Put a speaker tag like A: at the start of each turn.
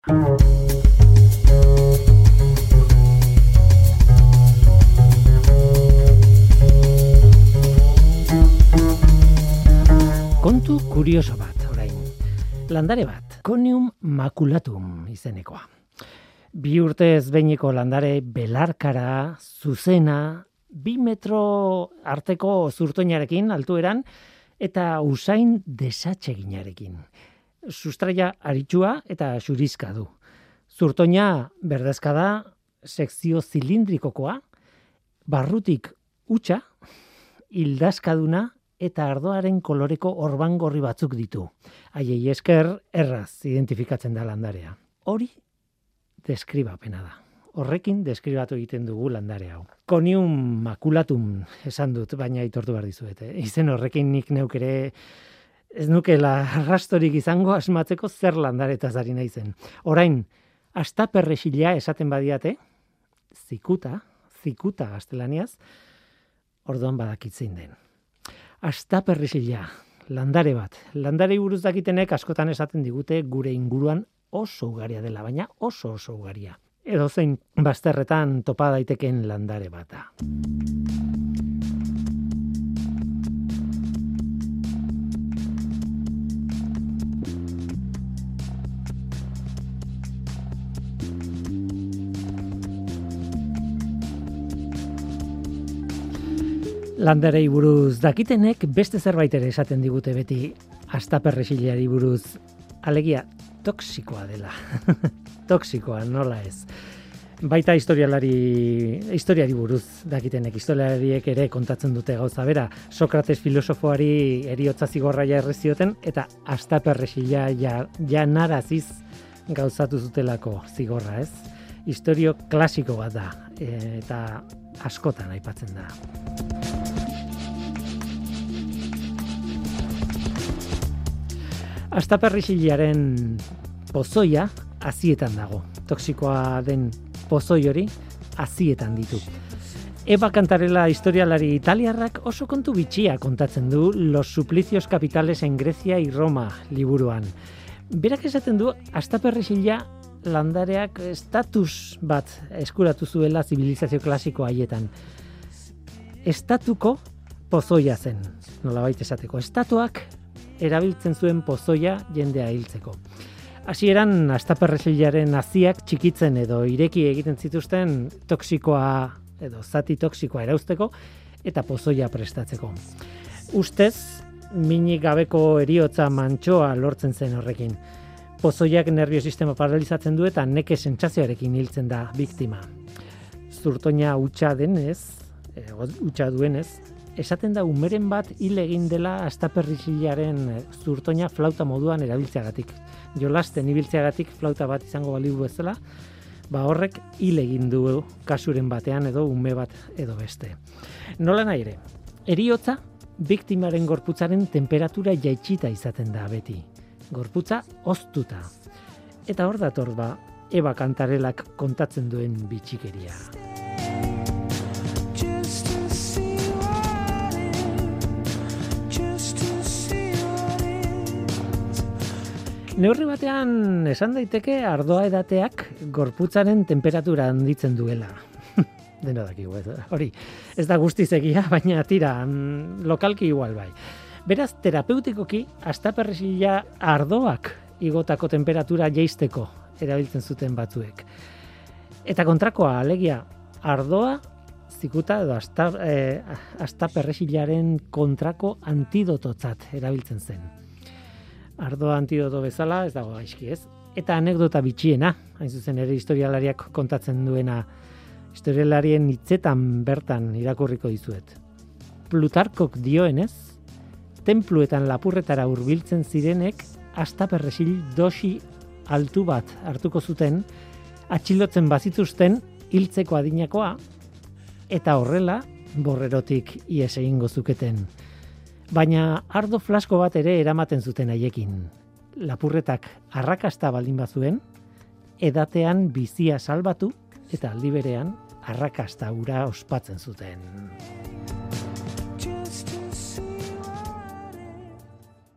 A: Kontu kurioso bat, orain. Landare bat, Conium maculatum izenekoa. Bi urtez behineko landare belarkara, zuzena, bi metro arteko zurtoinarekin altueran, eta usain desatseginarekin. Sustraia aritsua eta xurizka du. Zurtoina berdezka da, sekzio zilindrikokoa, barrutik utxa, hildaskaduna eta ardoaren koloreko orbangorri batzuk ditu. Haiei esker erraz identifikatzen da landarea. Hori deskribapena da. Horrekin deskribatu egiten dugu landare hau. Conium maculatum esan dut, baina aitortu behar dizuete. Izen horrekin nik neuk ere ez nukela rastorik izango asmatzeko zer landaretaz ari naizen. Orain, astaperrexila esaten badiate, zikuta, zikuta gaztelaniaz, orduan badakitzein den astaperrizila, landare bat. Landare buruz dakitenek askotan esaten digute gure inguruan oso ugaria dela, baina oso oso ugaria. Edo zein bazterretan topa daiteken landare bata. Landarei buruz dakitenek beste zerbait ere esaten digute beti astaperrexilari buruz alegia toksikoa dela. toksikoa nola ez. Baita historialari historiari buruz dakitenek historialariek ere kontatzen dute gauza bera. Sokrates filosofoari eriotza zigorra ja errezioten eta astaperrexila ja, ja naraziz gauzatu zutelako zigorra, ez? Historio klasiko bat da eta askotan aipatzen da. Astaperrixilaren pozoia azietan dago. Toxikoa den pozoi hori azietan ditu. Eba kantarela historialari italiarrak oso kontu bitxia kontatzen du Los suplicios capitales en Grecia y Roma liburuan. Berak esaten du astaperrixila landareak estatus bat eskuratu zuela zibilizazio klasiko haietan. Estatuko pozoia zen, nola baita esateko. Estatuak erabiltzen zuen pozoia jendea hiltzeko. Hasieran astaperrezilaren aziak txikitzen edo ireki egiten zituzten toksikoa edo zati toksikoa erauzteko eta pozoia prestatzeko. Ustez, minik gabeko eriotza mantxoa lortzen zen horrekin. Pozoiak nerviosistema paralizatzen du eta neke sentsazioarekin hiltzen da biktima. Zurtoina utxa denez, e, utxa duenez, esaten da umeren bat hil egin dela astaperrizilaren eh, zurtoina flauta moduan erabiltzeagatik. Jolasten ibiltzeagatik flauta bat izango baliu bezala, ba horrek hil egin du kasuren batean edo ume bat edo beste. Nola nahi ere, eriotza biktimaren gorputzaren temperatura jaitsita izaten da beti. Gorputza oztuta. Eta hor dator ba, Eba kantarelak kontatzen duen bitxikeria. Neurri batean esan daiteke ardoa edateak gorputzaren temperatura handitzen duela. Deno dakigu, hori. Ez da guztiz egia, baina tira, mm, lokalki igual bai. Beraz, terapeutikoki, astaperrezila ardoak igotako temperatura jeisteko erabiltzen zuten batzuek. Eta kontrakoa, alegia, ardoa zikuta edo astaperrezilaren eh, kontrako antidototzat erabiltzen zen ardo antidoto bezala, ez dago gaizki ez. Eta anekdota bitxiena, hain zuzen ere historialariak kontatzen duena, historialarien hitzetan bertan irakurriko dizuet. Plutarkok dioenez, templuetan lapurretara hurbiltzen zirenek, astaperresil dosi altu bat hartuko zuten, atxilotzen bazituzten hiltzeko adinakoa, eta horrela, borrerotik ies egingo zuketen baina ardo flasko bat ere eramaten zuten haiekin. Lapurretak arrakasta baldin bazuen, edatean bizia salbatu eta aldi berean arrakasta ura ospatzen zuten.